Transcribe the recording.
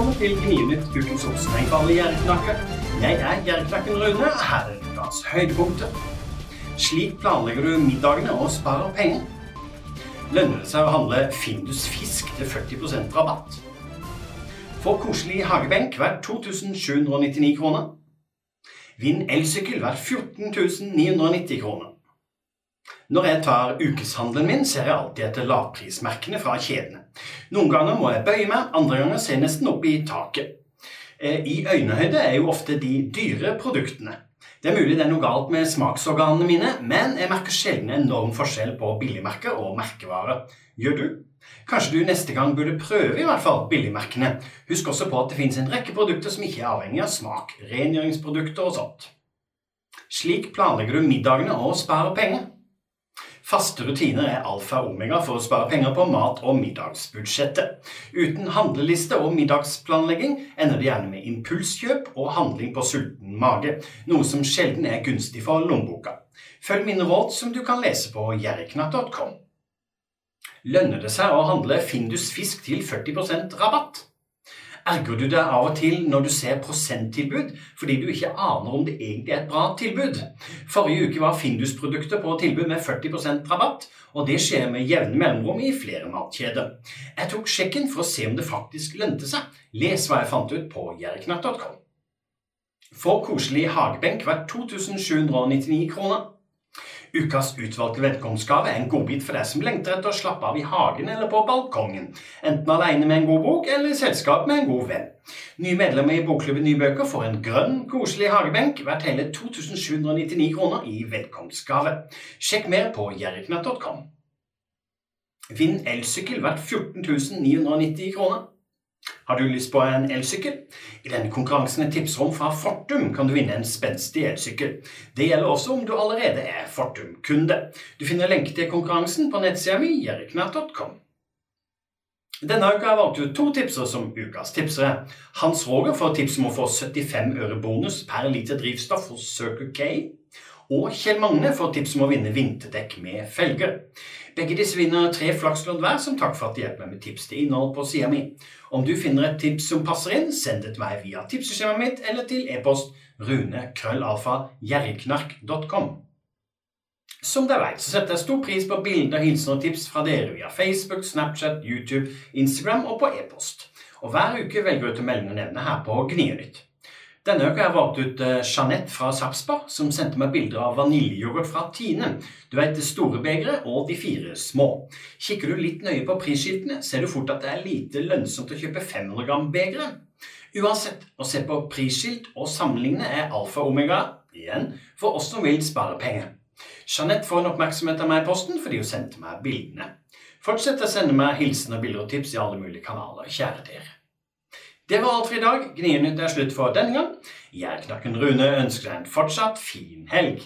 Velkommen til Gnienytt ukens alle gjerdeknakker. Jeg er gjerdeknakken Rune. Her er ukas høydepunkter. Slik planlegger du middagene og sparer penger. Lønner det seg å handle Findus fisk til 40% rabatt? Få koselig hagebenk verdt 2799 kroner. Vinn elsykkel verdt 14 990 kroner. Når jeg tar ukeshandelen min, ser jeg alltid etter lavprismerkene fra kjedene. Noen ganger må jeg bøye meg, andre ganger ser jeg nesten opp i taket. Eh, I øynehøyde er jo ofte de dyre produktene. Det er mulig det er noe galt med smaksorganene mine, men jeg merker sjelden enorm forskjell på billigmerker og merkevarer. Gjør du? Kanskje du neste gang burde prøve i hvert fall billigmerkene. Husk også på at det finnes en rekke produkter som ikke er avhengig av smak. Rengjøringsprodukter og sånt. Slik planlegger du middagene og sparer penger. Faste rutiner er alfa og omega for å spare penger på mat- og middagsbudsjettet. Uten handleliste og middagsplanlegging ender det gjerne med impulskjøp og handling på sulten mage, noe som sjelden er gunstig for lommeboka. Følg mine råd som du kan lese på gjerriknatt.com. Lønner det seg å handle Findus fisk til 40% rabatt? Erger du deg av og til når du ser prosenttilbud fordi du ikke aner om det egentlig er et bra tilbud? Forrige uke var Findus-produkter på tilbud med 40% rabatt, og det skjer med jevne mellomrom i flere matkjeder. Jeg tok sjekken for å se om det faktisk lønte seg. Les hva jeg fant ut på jerknatt.com. Få koselig hagebenk verdt 2799 kroner. Ukas utvalgte velkomstgave er en godbit for deg som lengter etter å slappe av i hagen eller på balkongen, enten alene med en god bok eller i selskap med en god venn. Nye medlemmer i Bokklubben Nye Bøker får en grønn, koselig hagebenk verdt hele 2799 kroner i velkomstgave. Sjekk mer på jerriknatt.com. Vinn elsykkel verdt 14 990 kroner. Har du lyst på en elsykkel? I denne konkurransen et tipsrom fra Fortum kan du vinne en spenstig elsykkel. Det gjelder også om du allerede er Fortum-kunde. Du finner lenke til konkurransen på nettsida mi jeriknatt.com. Denne uka har valgt ut to tipsere som ukas tipsere. Hans Roger får tips om å få 75 øre bonus per liter drivstoff hos Circle K. Og Kjell Magne får tips om å vinne vinterdekk med felger. Begge disse vinner tre flakslodd hver som takk for at de hjelper meg med tips til innhold på sida mi. Om du finner et tips som passer inn, send det til meg via tipseskjemaet mitt eller til e-post runekrøllalfa.gjerrigknark.com. Som dere vet, så setter jeg stor pris på bilder, hilsener og tips fra dere via Facebook, Snapchat, YouTube, Instagram og på e-post. Og hver uke velger jeg ut å melde nevne her på Gnienytt. Denne uka har jeg valgt ut eh, Jeanette fra Sarpsborg, som sendte meg bilder av vaniljeyoghurt fra Tine. Du vet det store begeret og de fire små. Kikker du litt nøye på prisskiltene, ser du fort at det er lite lønnsomt å kjøpe 500 gram begeret. Uansett, å se på prisskilt og sammenligne er alfa og omega igjen for oss som vil spare penger. Jeanette får en oppmerksomhet av meg i posten fordi hun sendte meg bildene. Fortsett å sende meg hilsener, bilder og tips i alle mulige kanaler, kjære dere. Det var alt for i dag. Gnienytt er slutt for denne gang. Jeg, Knakken Rune, ønsker deg en fortsatt fin helg.